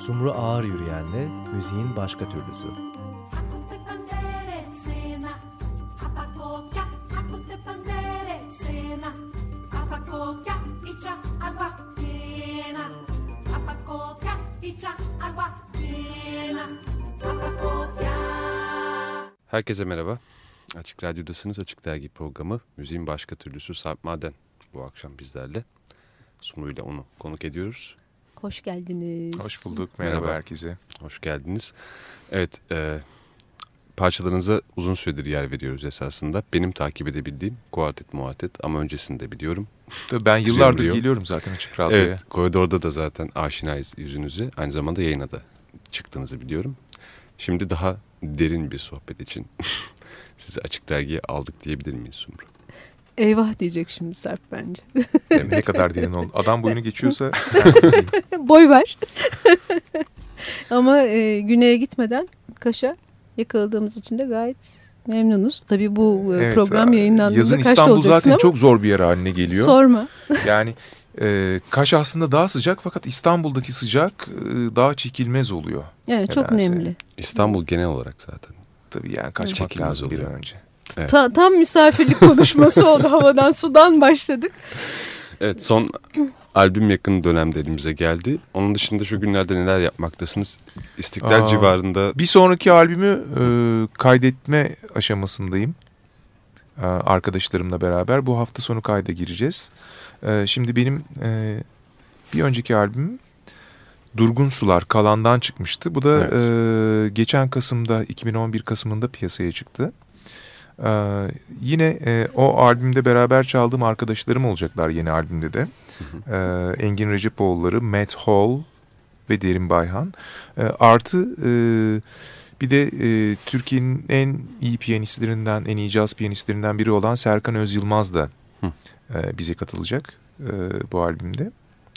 Sumru Ağır Yürüyen'le müziğin başka türlüsü. Herkese merhaba. Açık Radyo'dasınız. Açık Dergi programı Müziğin Başka Türlüsü Sarp Maden bu akşam bizlerle. Sumru ile onu konuk ediyoruz. Hoş geldiniz. Hoş bulduk. Merhaba, Merhaba. herkese. Hoş geldiniz. Evet, e, parçalarınıza uzun süredir yer veriyoruz esasında. Benim takip edebildiğim kuartet muartet ama öncesinde biliyorum. Tabii ben yıllardır geliyorum zaten Açık Radyo'ya. Evet, koridorda da zaten aşinayız yüzünüze. Aynı zamanda yayına da çıktığınızı biliyorum. Şimdi daha derin bir sohbet için sizi Açık Dergi'ye aldık diyebilir miyiz Sumru? Eyvah diyecek şimdi Serp bence. Yani ne kadar derin oldu. Adam boyunu geçiyorsa... Boy ver. Ama e, güneye gitmeden Kaş'a yakaladığımız için de gayet memnunuz. Tabii bu e, evet, program yayınlandığında Yazın İstanbul zaten ama, çok zor bir yer haline geliyor. Sorma. Yani e, Kaş aslında daha sıcak fakat İstanbul'daki sıcak e, daha çekilmez oluyor. Evet çok nemli. İstanbul genel olarak zaten. Tabii yani kaçmak evet. lazım bir an önce. Evet. Ta, tam misafirlik konuşması oldu havadan sudan başladık. Evet son albüm yakın dönemde elimize geldi. Onun dışında şu günlerde neler yapmaktasınız? İstiklal Aa, civarında. Bir sonraki albümü e, kaydetme aşamasındayım. E, arkadaşlarımla beraber bu hafta sonu kayda gireceğiz. E, şimdi benim e, bir önceki albümüm Durgun Sular Kalan'dan çıkmıştı. Bu da evet. e, geçen Kasım'da 2011 Kasım'ında piyasaya çıktı. Ee, yine e, o albümde beraber çaldığım arkadaşlarım olacaklar yeni albümde de. Ee, Engin Recepoğulları, Matt Hall ve Derin Bayhan. Ee, artı e, bir de e, Türkiye'nin en iyi piyanistlerinden, en iyi caz piyanistlerinden biri olan Serkan Öz Yılmaz da e, bize katılacak e, bu albümde.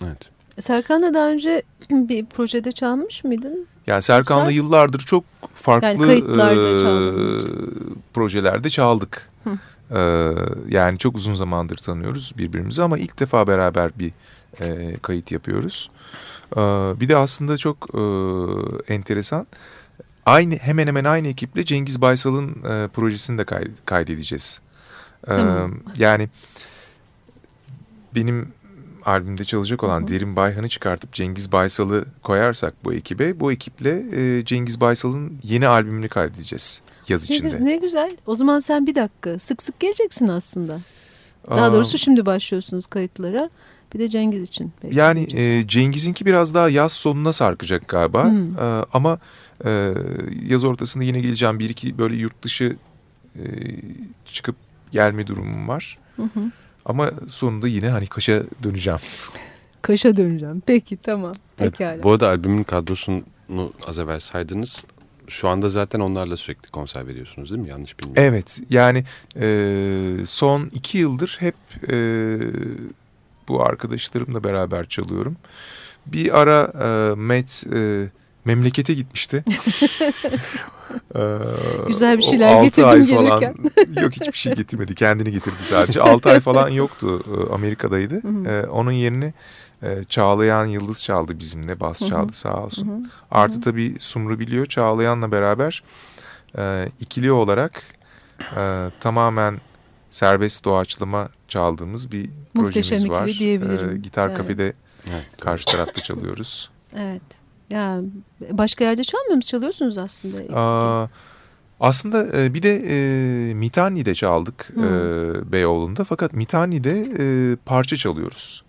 Evet. Serkan'la daha önce bir projede çalmış mıydın? Yani Serkan'la Sen... yıllardır çok farklı yani e, projelerde çaldık. E, yani çok uzun zamandır tanıyoruz birbirimizi ama ilk defa beraber bir e, kayıt yapıyoruz. E, bir de aslında çok e, enteresan. Aynı hemen hemen aynı ekiple Cengiz Baysal'ın e, projesini de kay, kaydedeceğiz. E, yani benim albümde çalacak olan Hı -hı. Derin Bayhan'ı çıkartıp Cengiz Baysal'ı koyarsak bu ekibe bu ekiple e, Cengiz Baysal'ın yeni albümünü kaydedeceğiz yaz ne, içinde. Ne güzel. O zaman sen bir dakika sık sık geleceksin aslında. Daha Aa, doğrusu şimdi başlıyorsunuz kayıtlara. Bir de Cengiz için. Yani e, Cengiz'inki biraz daha yaz sonuna sarkacak galiba. Hmm. E, ama e, yaz ortasında yine geleceğim. Bir iki böyle yurt dışı e, çıkıp gelme durumum var. Hı hı. Ama sonunda yine hani Kaş'a döneceğim. Kaş'a döneceğim. Peki tamam. Pekala. Evet, bu arada albümün kadrosunu az evvel saydınız. Şu anda zaten onlarla sürekli konser veriyorsunuz değil mi? Yanlış bilmiyorum. Evet. Yani e, son iki yıldır hep e, bu arkadaşlarımla beraber çalıyorum. Bir ara e, Met... E, memlekete gitmişti. ee, Güzel bir şeyler getirdim gelirken. yok hiçbir şey getirmedi. Kendini getirdi sadece. 6 ay falan yoktu. E, Amerika'daydı. Ee, onun yerini e, Çağlayan Yıldız çaldı bizimle. Bas çaldı sağ olsun. Artı tabii Sumru biliyor. Çağlayan'la beraber e, ikili olarak e, tamamen serbest doğaçlama çaldığımız bir Muhteşem projemiz var. Muhteşem ikili diyebilirim. E, gitar evet. kafede evet. karşı tarafta çalıyoruz. Evet. Ya başka yerde çalmıyor musunuz? Çalıyorsunuz aslında. Aa, aslında e, bir de e, Mitani'de çaldık e, Beyoğlu'nda. Fakat Mitani'de e, parça çalıyoruz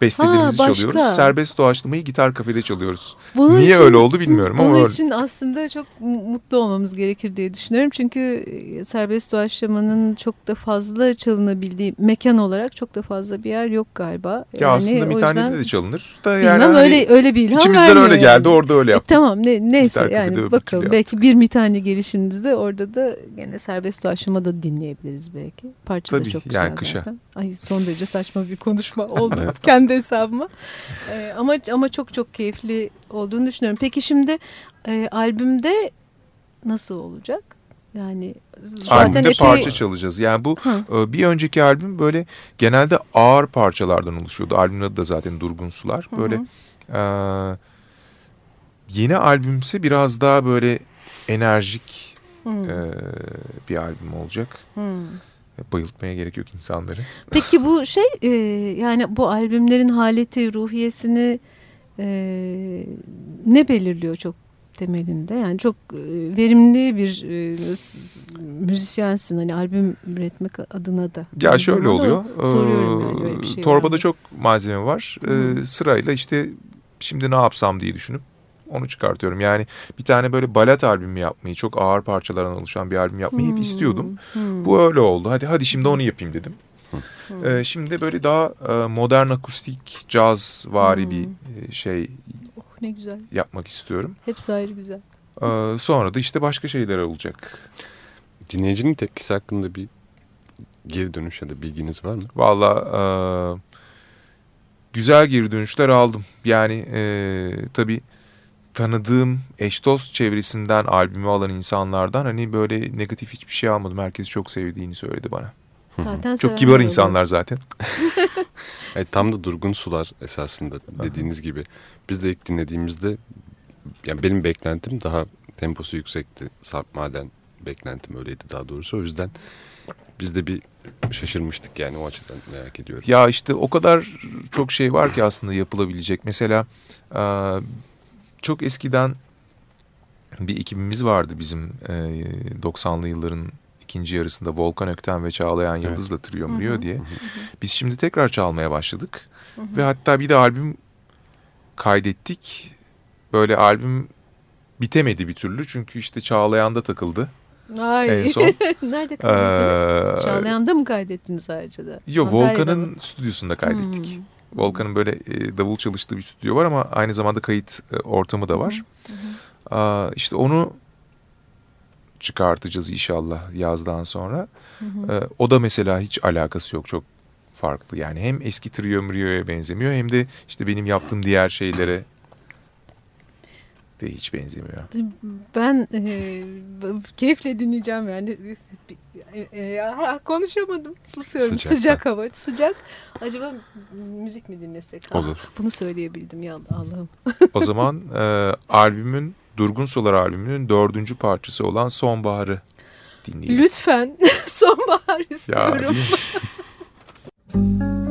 bestelerimizi ha, çalıyoruz. Serbest doğaçlamayı gitar kafede çalıyoruz. Bunun Niye için, öyle oldu bilmiyorum bunun ama Bunun için aslında çok mutlu olmamız gerekir diye düşünüyorum. Çünkü e, serbest doğaçlamanın çok da fazla çalınabildiği mekan olarak çok da fazla bir yer yok galiba. Ya yani aslında Mithane'de de çalınır. Da yani bilmem hani öyle, öyle bir ilham İçimizden öyle yani. geldi orada öyle e, yaptık. E, tamam ne, neyse yani bakalım belki bir Mithane gelişimizde orada da gene serbest doğaçlama da dinleyebiliriz belki. Parça Tabii, da çok güzel yani kışa. zaten. Ay son derece saçma bir konuşma oldu. Kendi kendi hesabıma. E, ama ama çok çok keyifli olduğunu düşünüyorum. Peki şimdi e, albümde nasıl olacak? Yani zaten albümde epey... parça çalacağız. Yani bu e, bir önceki albüm böyle genelde ağır parçalardan oluşuyordu. Albümün adı da zaten Durgun Sular. Böyle hı hı. E, yeni albümse biraz daha böyle enerjik hmm. e, bir albüm olacak. Hmm. Bayıltmaya gerek yok insanları. Peki bu şey e, yani bu albümlerin haleti, ruhiyesini e, ne belirliyor çok temelinde? Yani çok e, verimli bir e, müzisyensin hani albüm üretmek adına da. Ya şöyle oluyor. Soruyorum yani böyle bir şey Torbada çok malzeme var. Ee, sırayla işte şimdi ne yapsam diye düşünüp onu çıkartıyorum. Yani bir tane böyle balet albümü yapmayı, çok ağır parçalardan oluşan bir albüm yapmayı hmm. hep istiyordum. Hmm. Bu öyle oldu. Hadi hadi şimdi onu yapayım dedim. Hmm. Ee, şimdi böyle daha e, modern akustik, caz vari hmm. bir e, şey oh, ne güzel. yapmak istiyorum. Hepsi ayrı güzel. Ee, sonra da işte başka şeyler olacak. Dinleyicinin tepkisi hakkında bir geri dönüş ya da bilginiz var mı? Valla e, güzel geri dönüşler aldım. Yani e, tabii tanıdığım eş dost çevresinden albümü alan insanlardan hani böyle negatif hiçbir şey almadım. Herkes çok sevdiğini söyledi bana. Zaten çok kibar insanlar zaten. evet, tam da durgun sular esasında dediğiniz gibi. Biz de ilk dinlediğimizde yani benim beklentim daha temposu yüksekti. Sarp Maden beklentim öyleydi daha doğrusu. O yüzden biz de bir şaşırmıştık yani o açıdan merak ediyorum. Ya işte o kadar çok şey var ki aslında yapılabilecek. Mesela çok eskiden bir ekibimiz vardı bizim 90'lı yılların ikinci yarısında Volkan Ökten ve Çağlayan Yıldız'la evet. Trio Mrio diye. Biz şimdi tekrar çalmaya başladık. Ve hatta bir de albüm kaydettik. Böyle albüm bitemedi bir türlü çünkü işte Çağlayan'da takıldı. Ay. En son. Nerede kaydettiniz? Ee, Çağlayan'da mı kaydettiniz ayrıca da? Yok Volkan'ın stüdyosunda kaydettik. Hmm. Volkan'ın böyle e, davul çalıştığı bir stüdyo var ama aynı zamanda kayıt e, ortamı da var. Hı hı. Aa, işte onu çıkartacağız inşallah yazdan sonra. Hı hı. Ee, o da mesela hiç alakası yok çok farklı. Yani hem eski Trio Mrio'ya benzemiyor hem de işte benim yaptığım diğer şeylere de hiç benzemiyor. Ben e, keyifle dinleyeceğim yani. E, e, konuşamadım. Susuyorum. Sıcak, sıcak hava. Sıcak. Acaba müzik mi dinlesek? Olur. Ah, bunu söyleyebildim ya Allah'ım. o zaman e, albümün Durgun Sular albümünün dördüncü parçası olan Sonbahar'ı dinleyelim. Lütfen Sonbahar istiyorum. Ya,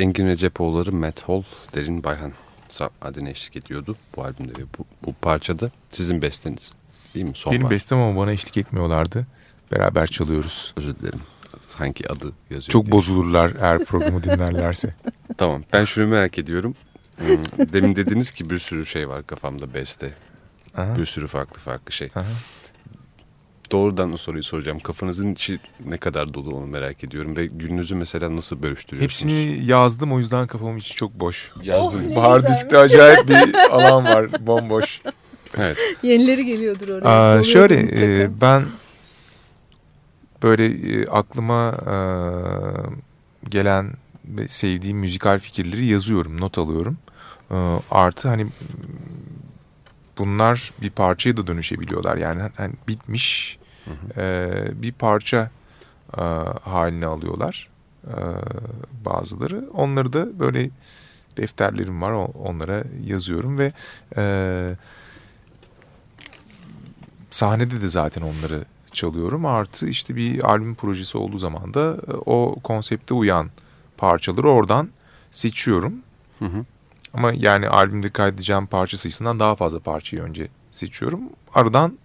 Engin Recepoğulları Matt Hall, Derin Bayhan adına eşlik ediyordu bu albümde ve bu, bu parçada sizin besteniz değil mi? Son Benim bestem ama bana eşlik etmiyorlardı. Beraber çalıyoruz. Özür dilerim. Sanki adı yazıyor. Çok diye. bozulurlar eğer programı dinlerlerse. tamam ben şunu merak ediyorum. Hmm, demin dediniz ki bir sürü şey var kafamda beste. Aha. Bir sürü farklı farklı şey. Aha doğrudan o soruyu soracağım. Kafanızın içi ne kadar dolu onu merak ediyorum. Ve gününüzü mesela nasıl bölüştürüyorsunuz? Hepsini yazdım o yüzden kafamın içi çok boş. Yazdım. Oh, Bahar diskte acayip bir alan var bomboş. Evet. Yenileri geliyordur oraya. Aa, şöyle e, ben böyle e, aklıma e, gelen ve sevdiğim müzikal fikirleri yazıyorum, not alıyorum. E, artı hani bunlar bir parçaya da dönüşebiliyorlar. Yani hani bitmiş e, bir parça e, haline alıyorlar e, bazıları. Onları da böyle defterlerim var onlara yazıyorum ve e, sahnede de zaten onları çalıyorum. Artı işte bir albüm projesi olduğu zaman da e, o konsepte uyan parçaları oradan seçiyorum. Hı hı. Ama yani albümde kaydedeceğim parça sayısından daha fazla parçayı önce seçiyorum. Aradan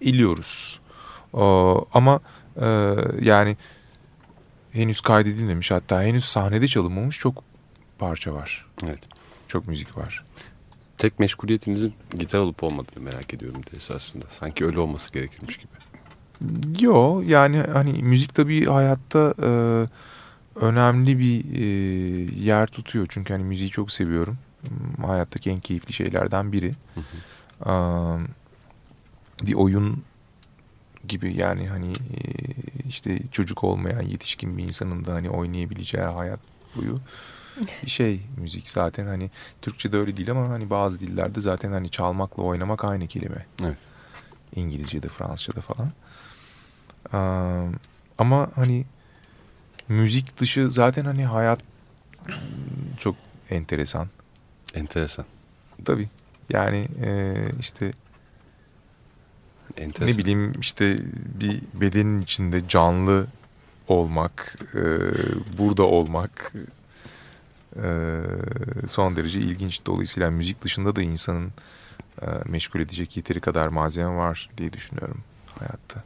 iliyoruz. Ama e, yani henüz kaydedilmemiş hatta henüz sahnede çalınmamış çok parça var. Evet. Çok müzik var. Tek meşguliyetinizin gitar olup olmadığını merak ediyorum de esasında. Sanki öyle olması gerekirmiş gibi. Yo yani hani müzik tabii hayatta e, önemli bir e, yer tutuyor. Çünkü hani müziği çok seviyorum. Hmm, hayattaki en keyifli şeylerden biri. Hı hı. Um, bir oyun gibi yani hani işte çocuk olmayan yetişkin bir insanın da hani oynayabileceği hayat boyu bir şey müzik zaten hani Türkçe'de öyle değil ama hani bazı dillerde zaten hani çalmakla oynamak aynı kelime. Evet. İngilizce'de, Fransızca'da falan. Ama hani müzik dışı zaten hani hayat çok enteresan. Enteresan. Tabii. Yani e, işte Enteresan. ne bileyim işte bir bedenin içinde canlı olmak, e, burada olmak e, son derece ilginç. Dolayısıyla müzik dışında da insanın e, meşgul edecek yeteri kadar malzeme var diye düşünüyorum hayatta.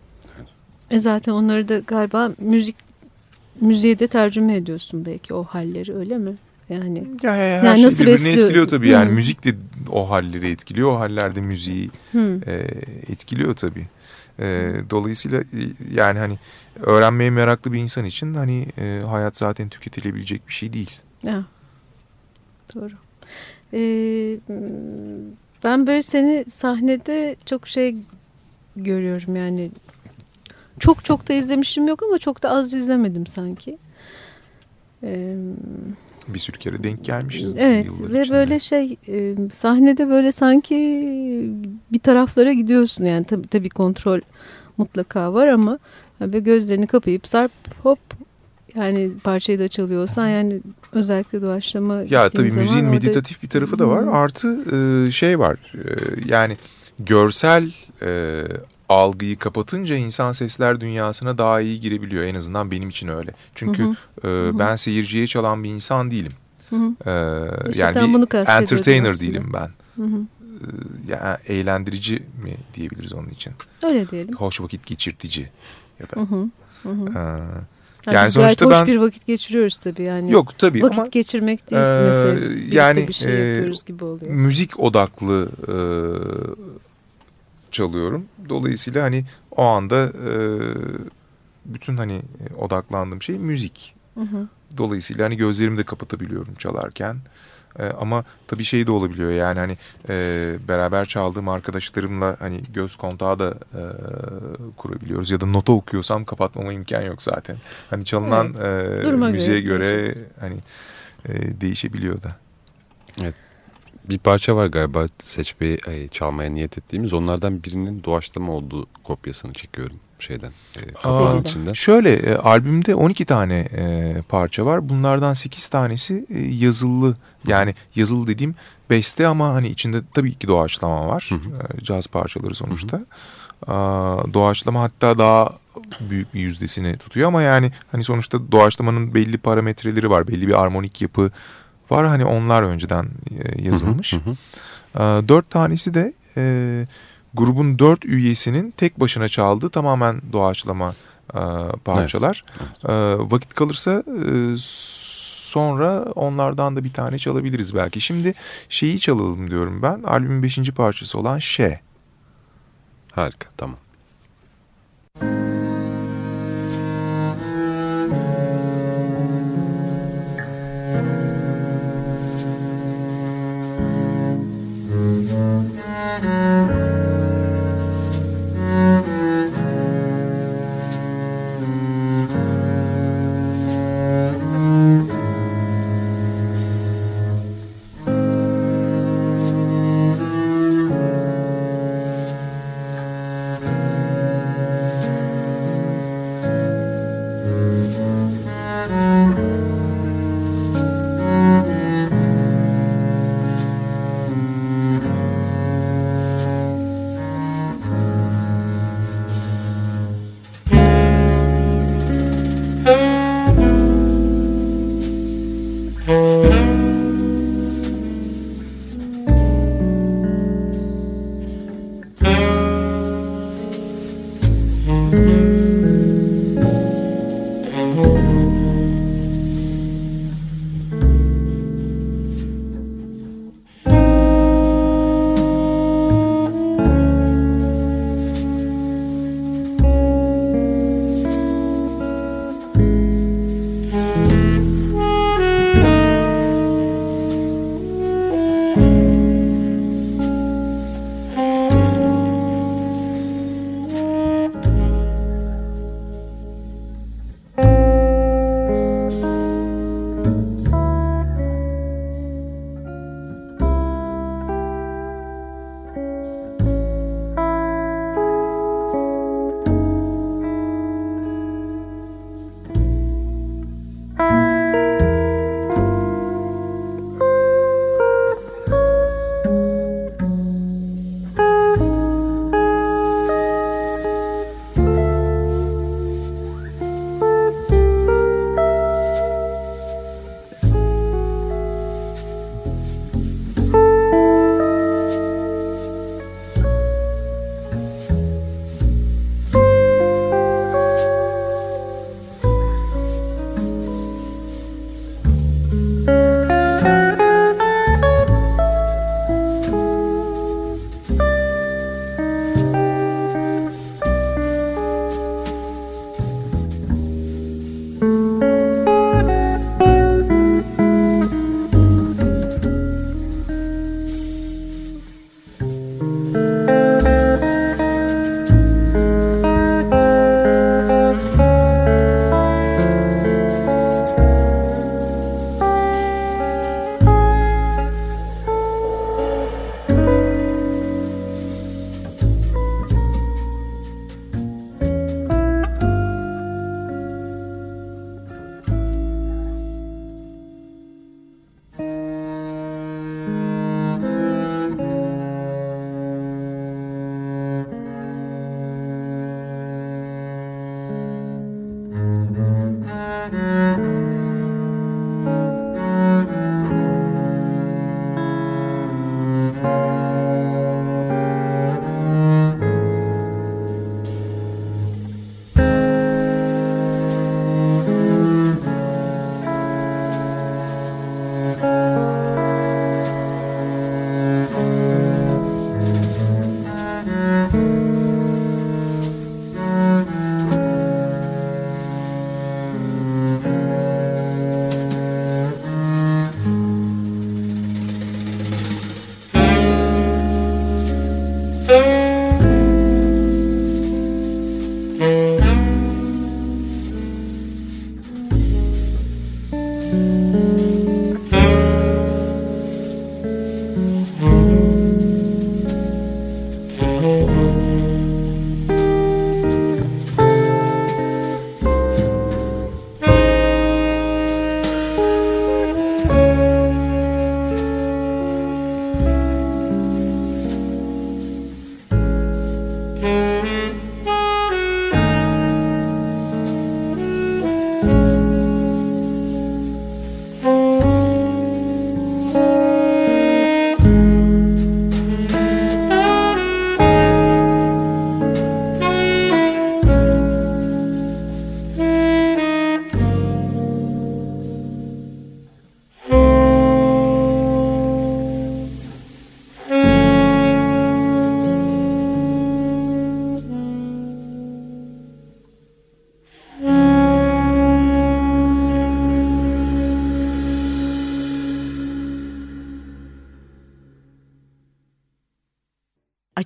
E zaten onları da galiba müzik müziğe de tercüme ediyorsun belki o halleri öyle mi? Yani, ya, ya, her yani şey nasıl birbirini besliyor? etkiliyor tabii. Yani müzik de o halleri etkiliyor. O hallerde müziği e, etkiliyor tabii. E, dolayısıyla yani hani öğrenmeye meraklı bir insan için hani e, hayat zaten tüketilebilecek bir şey değil. Ya. Doğru. Ee, ben böyle seni sahnede çok şey görüyorum yani çok çok da izlemişim yok ama çok da az izlemedim sanki. Ee, bir sürü kere denk gelmişiz. Evet ve içinde. böyle şey e, sahnede böyle sanki bir taraflara gidiyorsun yani tabii tabii kontrol mutlaka var ama ve gözlerini kapayıp sarp hop yani parçayı da çalıyorsan yani özellikle doğaçlama Ya tabii müziğin meditatif bir tarafı da var. Artı e, şey var. E, yani görsel algıyı kapatınca insan sesler dünyasına daha iyi girebiliyor. En azından benim için öyle. Çünkü hı hı. E, ben seyirciye çalan bir insan değilim. Hı hı. E, yani bir entertainer aslında. değilim ben. Hı hı. E, yani eğlendirici mi diyebiliriz onun için? Öyle diyelim. Hoş vakit geçirtici ya da. Hı hı. Hı hı. E, yani, yani sonuçta hoş ben, bir vakit geçiriyoruz tabii yani. Yok tabii vakit ama geçirmek değil e, mesela yani bir şey yapıyoruz gibi oluyor. Müzik odaklı e, çalıyorum. Dolayısıyla hani o anda e, bütün hani odaklandığım şey müzik. Hı hı. Dolayısıyla hani gözlerimi de kapatabiliyorum çalarken. E, ama tabii şey de olabiliyor yani hani e, beraber çaldığım arkadaşlarımla hani göz kontağı da e, kurabiliyoruz. Ya da nota okuyorsam kapatmama imkan yok zaten. Hani çalınan evet. e, müziğe göre, göre hani e, değişebiliyor da. Evet bir parça var galiba seçmeyi çalmaya niyet ettiğimiz. Onlardan birinin doğaçlama olduğu kopyasını çekiyorum şeyden. E, Aa, içinden. Şöyle e, albümde 12 tane e, parça var. Bunlardan 8 tanesi e, yazılı. Yani yazılı dediğim beste ama hani içinde tabii ki doğaçlama var. Hı hı. E, caz parçaları sonuçta. Hı hı. Aa, doğaçlama hatta daha büyük bir yüzdesini tutuyor ama yani hani sonuçta doğaçlamanın belli parametreleri var. Belli bir armonik yapı var. Hani onlar önceden e, yazılmış. Hı hı hı. Dört tanesi de e, grubun dört üyesinin tek başına çaldığı tamamen doğaçlama e, parçalar. Evet. Evet. Vakit kalırsa e, sonra onlardan da bir tane çalabiliriz belki. Şimdi şeyi çalalım diyorum ben. Albümün beşinci parçası olan Şe. Harika tamam.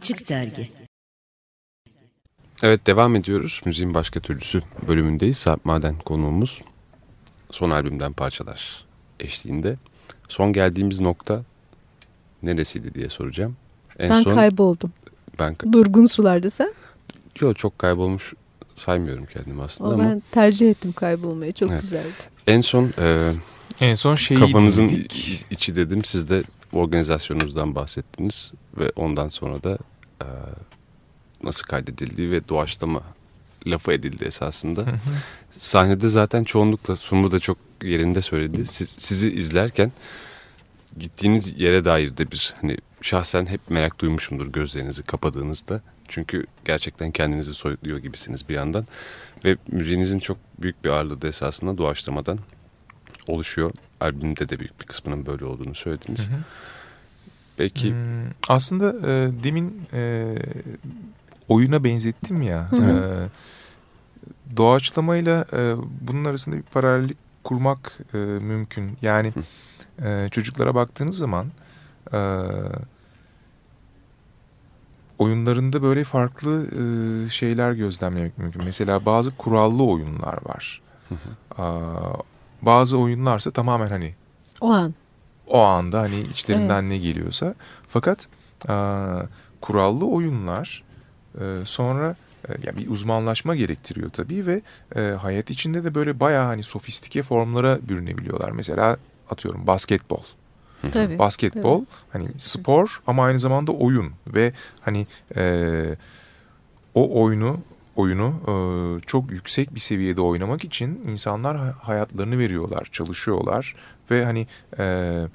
Açık Dergi Evet devam ediyoruz. Müziğin başka türlüsü bölümündeyiz. Sarp Maden konuğumuz. Son albümden parçalar eşliğinde. Son geldiğimiz nokta neresiydi diye soracağım. En ben son, kayboldum. Ben Durgun sularda sen? Yok çok kaybolmuş saymıyorum kendimi aslında ama. Ben tercih ettim kaybolmayı. Çok evet. güzeldi. En son e, en son şeyi kafanızın dinledik. içi dedim. Siz de organizasyonunuzdan bahsettiniz ve ondan sonra da e, nasıl kaydedildiği ve doğaçlama lafı edildi esasında. Sahnede zaten çoğunlukla Sumu da çok yerinde söyledi. Siz, sizi izlerken gittiğiniz yere dair de bir hani şahsen hep merak duymuşumdur gözlerinizi kapadığınızda. Çünkü gerçekten kendinizi soyutluyor gibisiniz bir yandan. Ve müziğinizin çok büyük bir ağırlığı da esasında doğaçlamadan oluşuyor. Albümde de büyük bir kısmının böyle olduğunu söylediniz. Hı hı. Peki. Hmm, aslında e, demin e, oyuna benzettim ya. Hı hı. E, doğaçlamayla e, bunun arasında bir paralellik kurmak e, mümkün. Yani e, çocuklara baktığınız zaman e, oyunlarında böyle farklı e, şeyler gözlemlemek mümkün. Mesela bazı kurallı oyunlar var. Hı hı. E, bazı oyunlarsa tamamen hani o an o anda hani içlerinden evet. ne geliyorsa. Fakat e, kurallı oyunlar e, sonra e, yani bir uzmanlaşma gerektiriyor tabii ve e, hayat içinde de böyle bayağı hani sofistike formlara bürünebiliyorlar. Mesela atıyorum basketbol. Tabii, basketbol tabii. hani spor ama aynı zamanda oyun ve hani e, o oyunu oyunu e, çok yüksek bir seviyede oynamak için insanlar hayatlarını veriyorlar, çalışıyorlar ve hani e,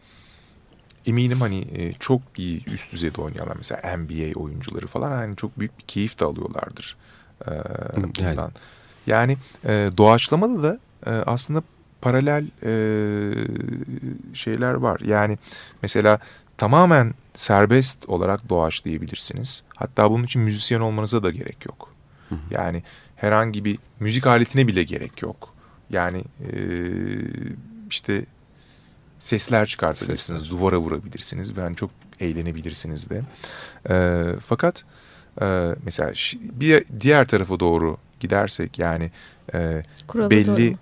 eminim hani e, çok iyi üst düzeyde oynayanlar mesela NBA oyuncuları falan hani çok büyük bir keyif de alıyorlardır e, bundan. Yani, yani e, doğaçlamada da e, aslında paralel e, şeyler var. Yani mesela tamamen serbest olarak doğaçlayabilirsiniz. Hatta bunun için müzisyen olmanıza da gerek yok. Yani herhangi bir müzik aletine bile gerek yok. Yani e, işte sesler çıkartabilirsiniz, sesler. duvara vurabilirsiniz ve hani çok eğlenebilirsiniz de. E, fakat e, mesela bir diğer tarafa doğru gidersek yani e, belli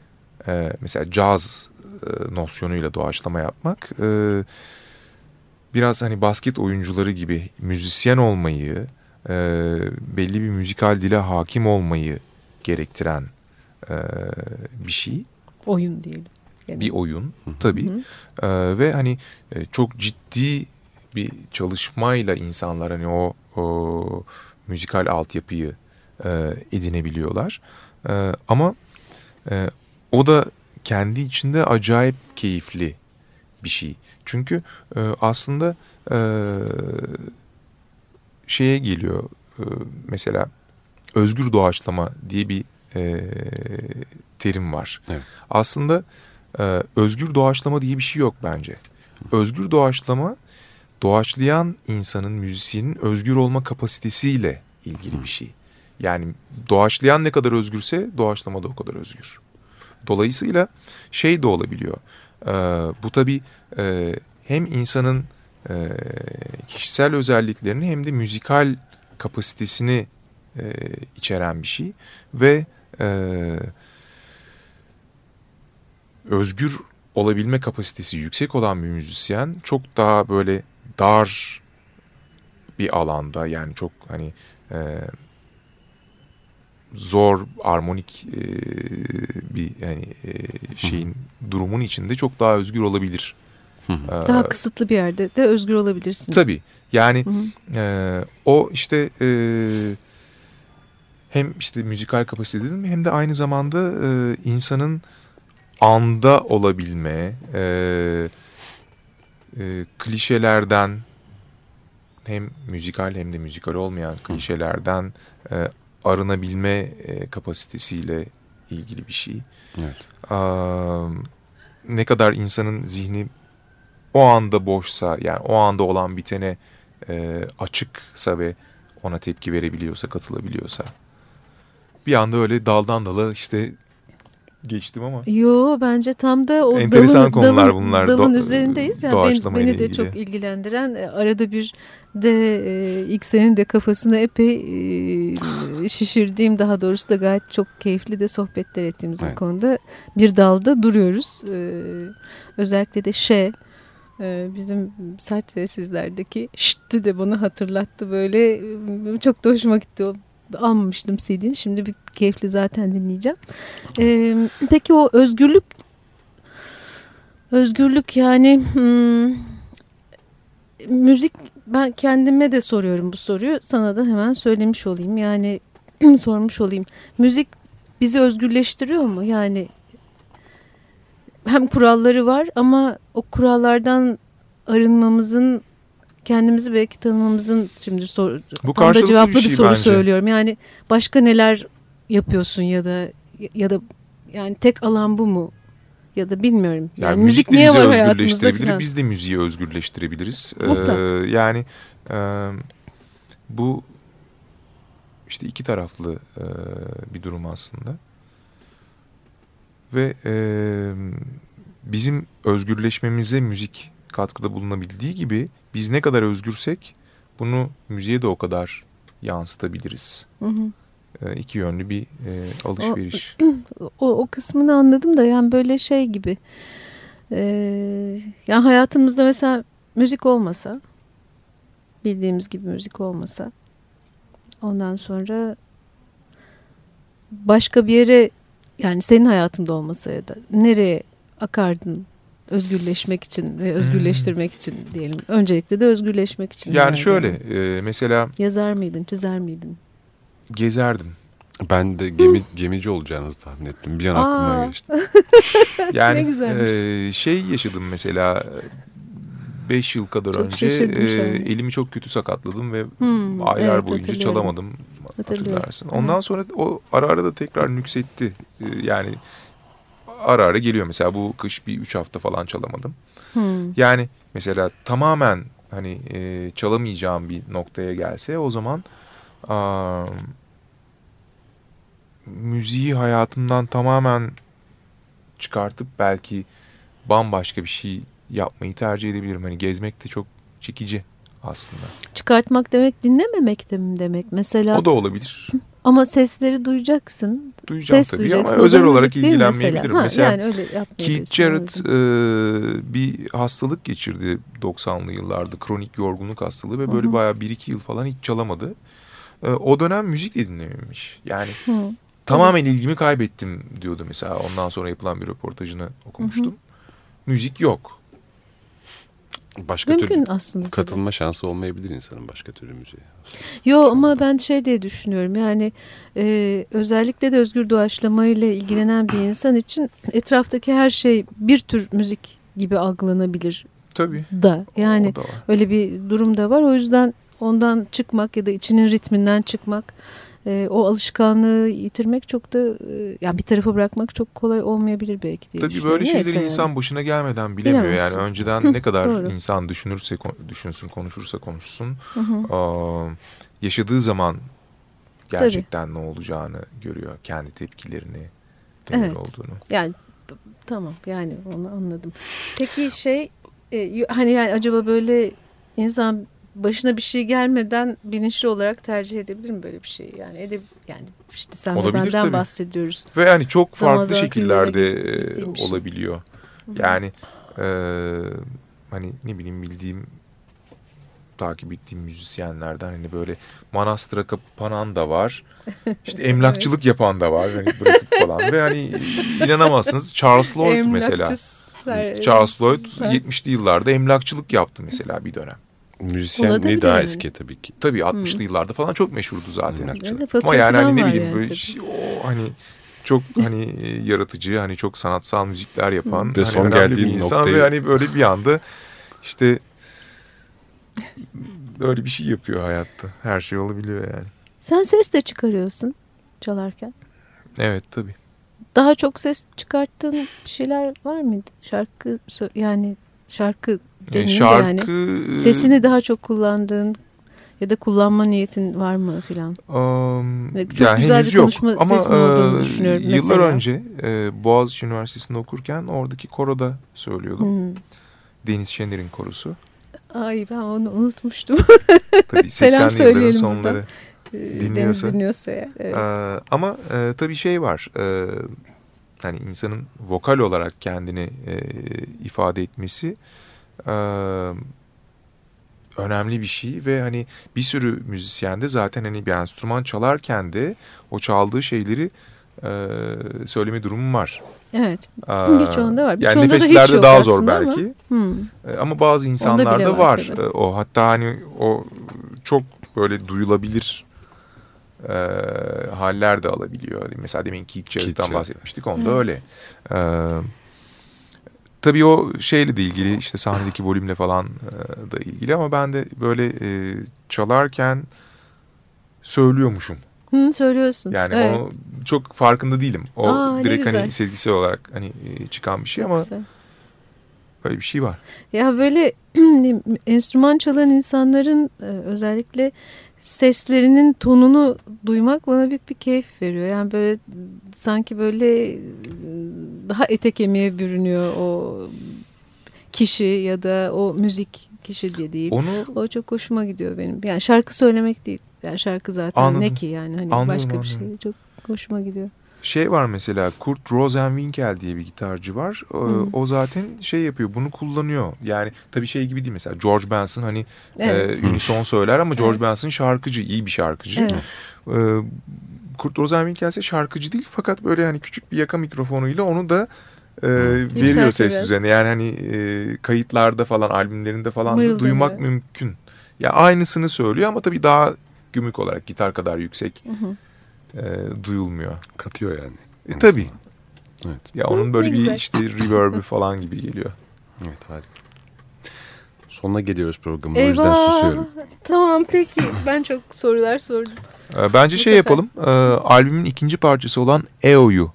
e, mesela caz e, nosyonuyla doğaçlama yapmak e, biraz hani basket oyuncuları gibi müzisyen olmayı e, belli bir müzikal dile hakim olmayı gerektiren e, bir şey. Oyun diyelim. Yani. Bir oyun tabii. Hı hı. E, ve hani e, çok ciddi bir çalışmayla insanlar hani o, o müzikal altyapıyı e, edinebiliyorlar. E, ama e, o da kendi içinde acayip keyifli bir şey. Çünkü e, aslında e, şeye geliyor e, mesela özgür doğaçlama diye bir e, terim var. Evet. Aslında e, özgür doğaçlama diye bir şey yok bence. Özgür doğaçlama doğaçlayan insanın, müzisyenin özgür olma kapasitesiyle ilgili bir şey. Yani doğaçlayan ne kadar özgürse doğaçlama da o kadar özgür. Dolayısıyla şey de olabiliyor. E, bu tabii e, hem insanın e, kişisel özelliklerini hem de müzikal kapasitesini e, içeren bir şey ve e, özgür olabilme kapasitesi yüksek olan bir müzisyen çok daha böyle dar bir alanda yani çok hani e, zor armonik e, bir yani e, şeyin durumun içinde çok daha özgür olabilir daha ee, kısıtlı bir yerde de özgür olabilirsin. Tabii. Yani E, o işte e, hem işte müzikal kapasite dedim hem de aynı zamanda e, insanın anda olabilme, e, e, klişelerden hem müzikal hem de müzikal olmayan klişelerden e, arınabilme e, kapasitesiyle ilgili bir şey. Evet. Aa, ne kadar insanın zihni o anda boşsa yani o anda olan bitene e, açıksa ve ona tepki verebiliyorsa, katılabiliyorsa bir anda öyle daldan dala işte geçtim ama. Yo bence tam da o Enteresan dalın, konular dalın, bunlar. Dalın Do üzerindeyiz. Yani ben, beni de ilgili. çok ilgilendiren e, arada bir de e, ilk senin de kafasını epey e, şişirdiğim daha doğrusu da gayet çok keyifli de sohbetler ettiğimiz evet. bir konuda bir dalda duruyoruz. E, özellikle de şey bizim sert sessizlerdeki şıttı de bunu hatırlattı böyle e, çok da hoşuma gitti o almamıştım CD'ni. Şimdi bir keyifli zaten dinleyeceğim. Ee, peki o özgürlük özgürlük yani hmm, müzik ben kendime de soruyorum bu soruyu. Sana da hemen söylemiş olayım. Yani sormuş olayım. Müzik bizi özgürleştiriyor mu? Yani hem kuralları var ama o kurallardan arınmamızın kendimizi belki tanımamızın şimdi sor, Bu tam da cevaplı bir, şey bir soru bence. söylüyorum. Yani başka neler yapıyorsun ya da ya da yani tek alan bu mu? Ya da bilmiyorum. Yani, yani müzik niye var hayatımızda falan. Biz de müziği özgürleştirebiliriz. Ee, yani e, bu işte iki taraflı e, bir durum aslında. Ve e, bizim özgürleşmemize müzik katkıda bulunabildiği gibi biz ne kadar özgürsek bunu müziğe de o kadar yansıtabiliriz. Hı hı. E, iki yönlü bir e, alışveriş. O, o, o kısmını anladım da yani böyle şey gibi. E, yani hayatımızda mesela müzik olmasa, bildiğimiz gibi müzik olmasa, ondan sonra başka bir yere yani senin hayatında olmasa ya da nereye akardın özgürleşmek için ve özgürleştirmek hmm. için diyelim. Öncelikle de özgürleşmek için. Yani, yani şöyle e, mesela. Yazar mıydın, çizer miydin? Gezerdim. Ben de gemi, gemici olacağınızı tahmin ettim. Bir an aklıma geçti. yani e, şey yaşadım mesela 5 yıl kadar çok önce e, elimi çok kötü sakatladım ve hmm, aylar evet, boyunca çalamadım hatırlarsın. Ondan sonra o ara ara da tekrar nüksetti. E, yani ara ara geliyor. Mesela bu kış bir üç hafta falan çalamadım. Hmm. Yani mesela tamamen hani e, çalamayacağım bir noktaya gelse o zaman a, müziği hayatımdan tamamen çıkartıp belki bambaşka bir şey yapmayı tercih edebilirim. Hani gezmek de çok çekici aslında. Çıkartmak demek dinlememek de mi demek? Mesela O da olabilir. Ama sesleri duyacaksın. Duyacağım Ses tabii ama özel olarak ilgilenmeyebilirim. Mesela, mesela yani öyle Keith Jarrett e, bir hastalık geçirdi 90'lı yıllarda. Kronik yorgunluk hastalığı ve böyle Hı -hı. bayağı 1-2 yıl falan hiç çalamadı. E, o dönem müzik de dinlememiş. Yani Hı. tamamen Tabii. ilgimi kaybettim diyordu mesela. Ondan sonra yapılan bir röportajını okumuştum. Hı -hı. Müzik yok başka Mümkün türlü aslında katılma tabii. şansı olmayabilir insanın başka türlü müziğe. Yo ama ben şey diye düşünüyorum yani e, özellikle de özgür doğaçlama ile ilgilenen bir insan için etraftaki her şey bir tür müzik gibi algılanabilir. Tabii. Da yani da öyle bir durum da var o yüzden ondan çıkmak ya da içinin ritminden çıkmak e, o alışkanlığı yitirmek çok da e, yani bir tarafa bırakmak çok kolay olmayabilir belki diye Tabii böyle şeyleri Neyse insan yani. başına gelmeden bilemiyor Bilemezsin. yani önceden ne kadar insan düşünürse düşünsün konuşursa konuşsun Aa, yaşadığı zaman gerçekten Tabii. ne olacağını görüyor kendi tepkilerini neler evet. olduğunu. Yani tamam yani onu anladım. Peki şey e, hani yani acaba böyle insan başına bir şey gelmeden bilinçli olarak tercih edebilir mi böyle bir şey? Yani edeb yani işte sen Olabilir, benden tabii. bahsediyoruz. Ve yani çok farklı şekillerde e, olabiliyor. Şey. Yani e, hani ne bileyim bildiğim takip ettiğim müzisyenlerden hani böyle manastıra kapanan da var. İşte emlakçılık evet. yapan da var. Hani bırakıp falan. Ve hani inanamazsınız Charles Lloyd mesela. Charles Lloyd 70'li yıllarda emlakçılık yaptı mesela bir dönem. Müzisyenliği daha eski tabii ki. Tabii 60'lı yıllarda falan çok meşhurdu zaten. Hmm. Ama yani hani ne bileyim yani, böyle şey, o hani çok hani yaratıcı hani çok sanatsal müzikler yapan de hani son geldiği bir insan noktayı... ve hani böyle bir anda işte böyle bir şey yapıyor hayatta. Her şey olabiliyor yani. Sen ses de çıkarıyorsun çalarken. Evet tabii. Daha çok ses çıkarttığın şeyler var mıydı? Şarkı yani şarkı deniyor şarkı... yani. Sesini daha çok kullandığın Ya da kullanma niyetin var mı filan? Um, Çok ya güzel bir yok. konuşma Ama, sesin olduğunu düşünüyorum. Yıllar mesela. önce e, Boğaziçi Üniversitesi'nde okurken oradaki koroda söylüyordum. Hmm. Deniz Şener'in korusu. Ay ben onu unutmuştum. Tabii 80'li yılların sonları ee, dinliyorsa. Deniz dinliyorsa ya. Evet. Ee, ama e, tabii şey var. E, hani insanın vokal olarak kendini e, ifade etmesi e, önemli bir şey ve hani bir sürü müzisyen de zaten hani bir enstrüman çalarken de o çaldığı şeyleri e, söyleme durumu var. Evet. Aa, Birçoğunda var. yani nefeslerde daha zor belki. Ama, hmm. ama bazı insanlarda var. var o hatta hani o çok böyle duyulabilir e, haller de alabiliyor. Mesela demin Keith Jarrett'tan bahsetmiştik. Onda hmm. öyle. E, tabii o şeyle de ilgili işte sahnedeki volümle falan e, da ilgili ama ben de böyle e, çalarken söylüyormuşum. Hı, söylüyorsun. Yani evet. onu çok farkında değilim. O Aa, direkt hani sezgisel olarak hani e, çıkan bir şey ama güzel. böyle bir şey var. Ya böyle enstrüman çalan insanların e, özellikle seslerinin tonunu duymak bana büyük bir keyif veriyor. Yani böyle sanki böyle daha ete kemiğe bürünüyor o kişi ya da o müzik kişi diye değil. Onu, o çok hoşuma gidiyor benim. Yani şarkı söylemek değil. Yani şarkı zaten anladım, ne ki yani hani anladım, başka anladım. bir şey çok hoşuma gidiyor. Şey var mesela Kurt Rosenwinkel diye bir gitarcı var. Hmm. O zaten şey yapıyor bunu kullanıyor. Yani tabii şey gibi değil mesela George Benson hani evet. e, unison söyler ama George evet. Benson şarkıcı iyi bir şarkıcı. Evet. E, Kurt Rosenwinkel ise şarkıcı değil fakat böyle hani küçük bir yaka mikrofonuyla onu da e, veriyor ses düzeni. Yani hani e, kayıtlarda falan albümlerinde falan da duymak mümkün. Ya aynısını söylüyor ama tabii daha gümük olarak gitar kadar yüksek hı hı. E, duyulmuyor. Katıyor yani. E, tabii. Evet. Ya onun böyle bir işte reverb'ü falan gibi geliyor. Evet harika. Sonuna geliyoruz programın. O yüzden susuyorum. Tamam peki. Ben çok sorular sordum. Ee, bence Bu şey sefer. yapalım. E, albümün ikinci parçası olan EO'yu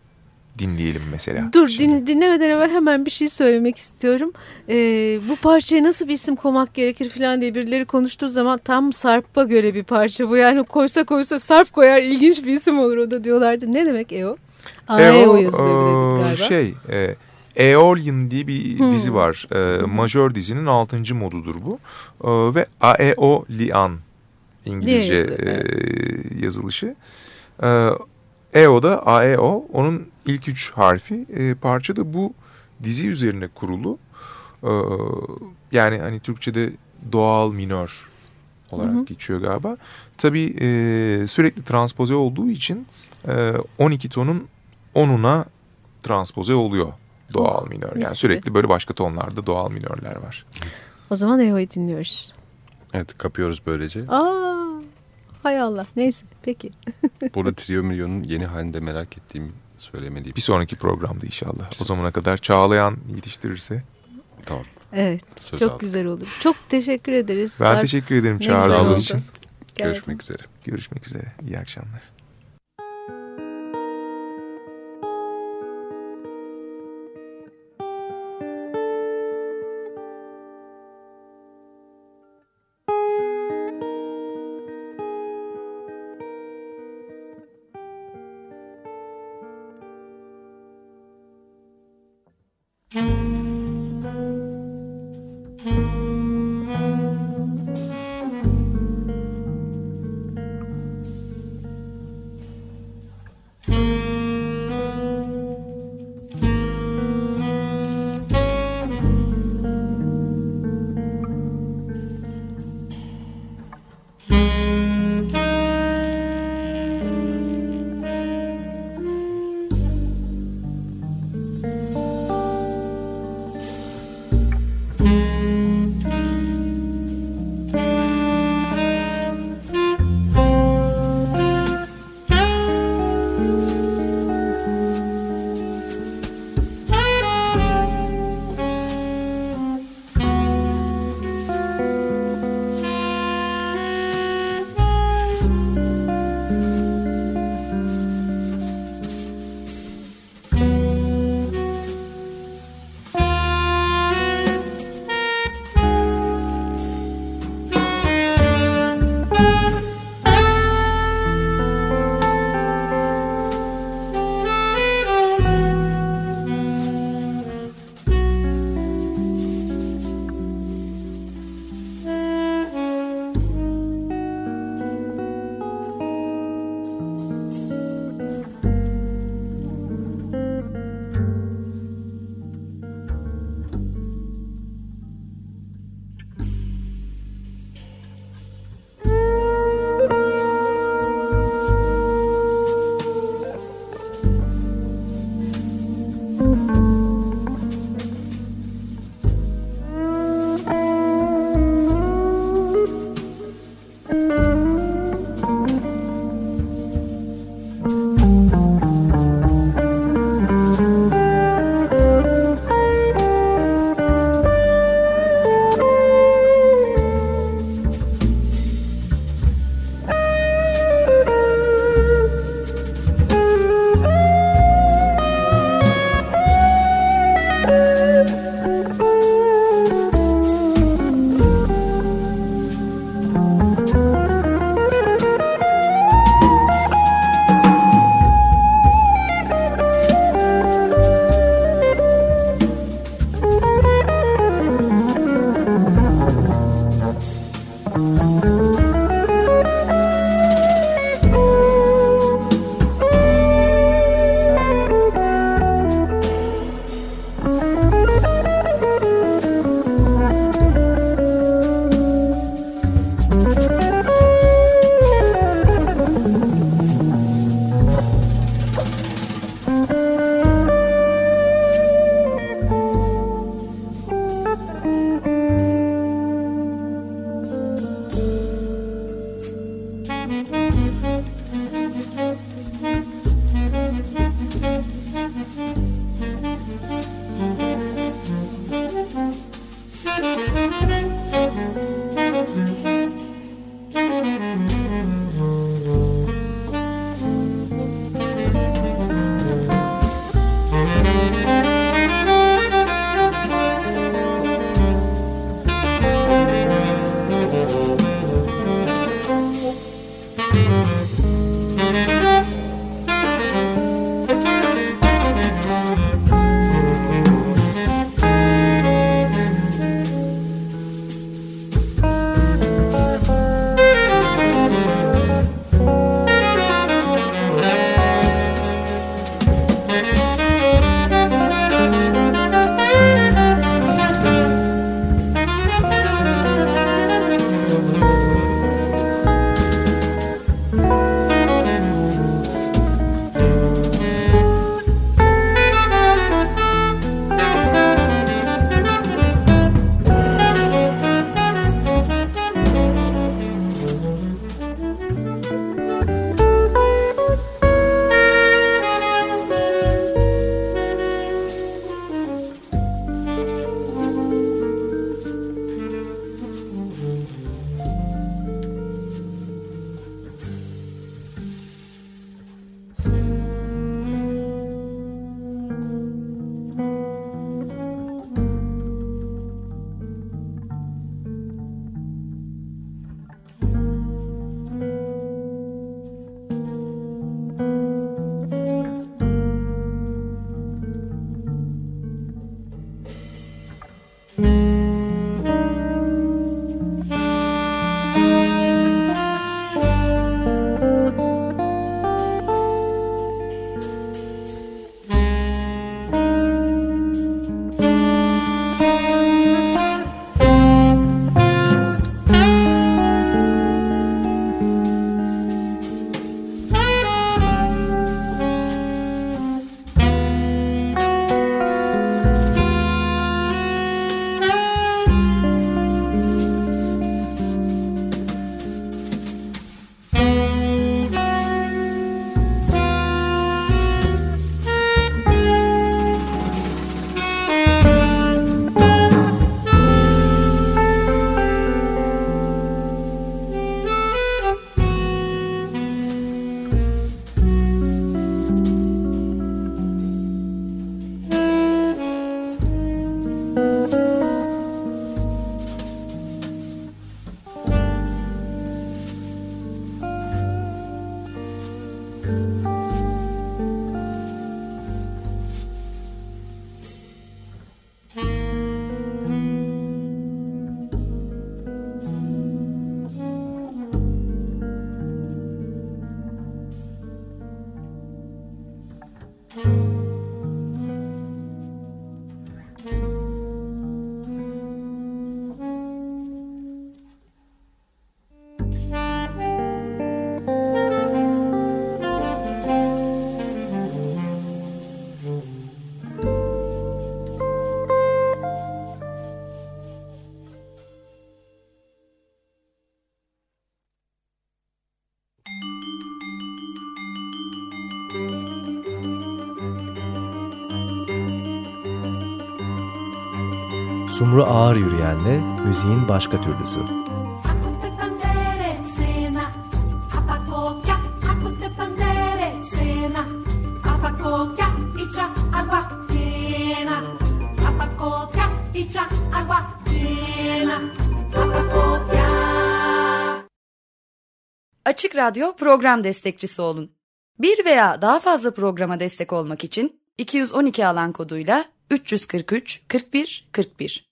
dinleyelim mesela. Dur din, dinlemeden evvel hemen bir şey söylemek istiyorum. Ee, bu parçaya nasıl bir isim koymak gerekir falan diye birileri konuştuğu zaman tam Sarp'a göre bir parça bu. Yani koysa koysa Sarp koyar ilginç bir isim olur o da diyorlardı. Ne demek EO? AEO yazılıyor e, galiba. Şey e, Aeolian diye bir hmm. dizi var. E, majör dizinin altıncı modudur bu. E, ve AEO Lian İngilizce e, yazılışı. E, EO da AEO. Onun ilk üç harfi. E, parça da bu dizi üzerine kurulu. E, yani hani Türkçe'de doğal minör olarak hı geçiyor galiba. Tabii e, sürekli transpoze olduğu için e, 12 tonun 10'una transpoze oluyor doğal oh, minör. Yani sürekli böyle başka tonlarda doğal minörler var. O zaman EO'yu dinliyoruz. Evet kapıyoruz böylece. Aa, hay Allah neyse peki. Burada Trio Milyon'un yeni halinde merak ettiğimi söylemeliyim. Bir sonraki programda inşallah. O zamana kadar Çağlayan yetiştirirse. Tamam. Evet Söz çok aldık. güzel olur. Çok teşekkür ederiz. Ben Sarp. teşekkür ederim çağırdığınız için. Görüşmek üzere. Görüşmek üzere. İyi akşamlar. Sumru ağır yürüyenle müziğin başka türlüsü. Açık Radyo program destekçisi olun. Bir veya daha fazla programa destek olmak için 212 alan koduyla 343 41 41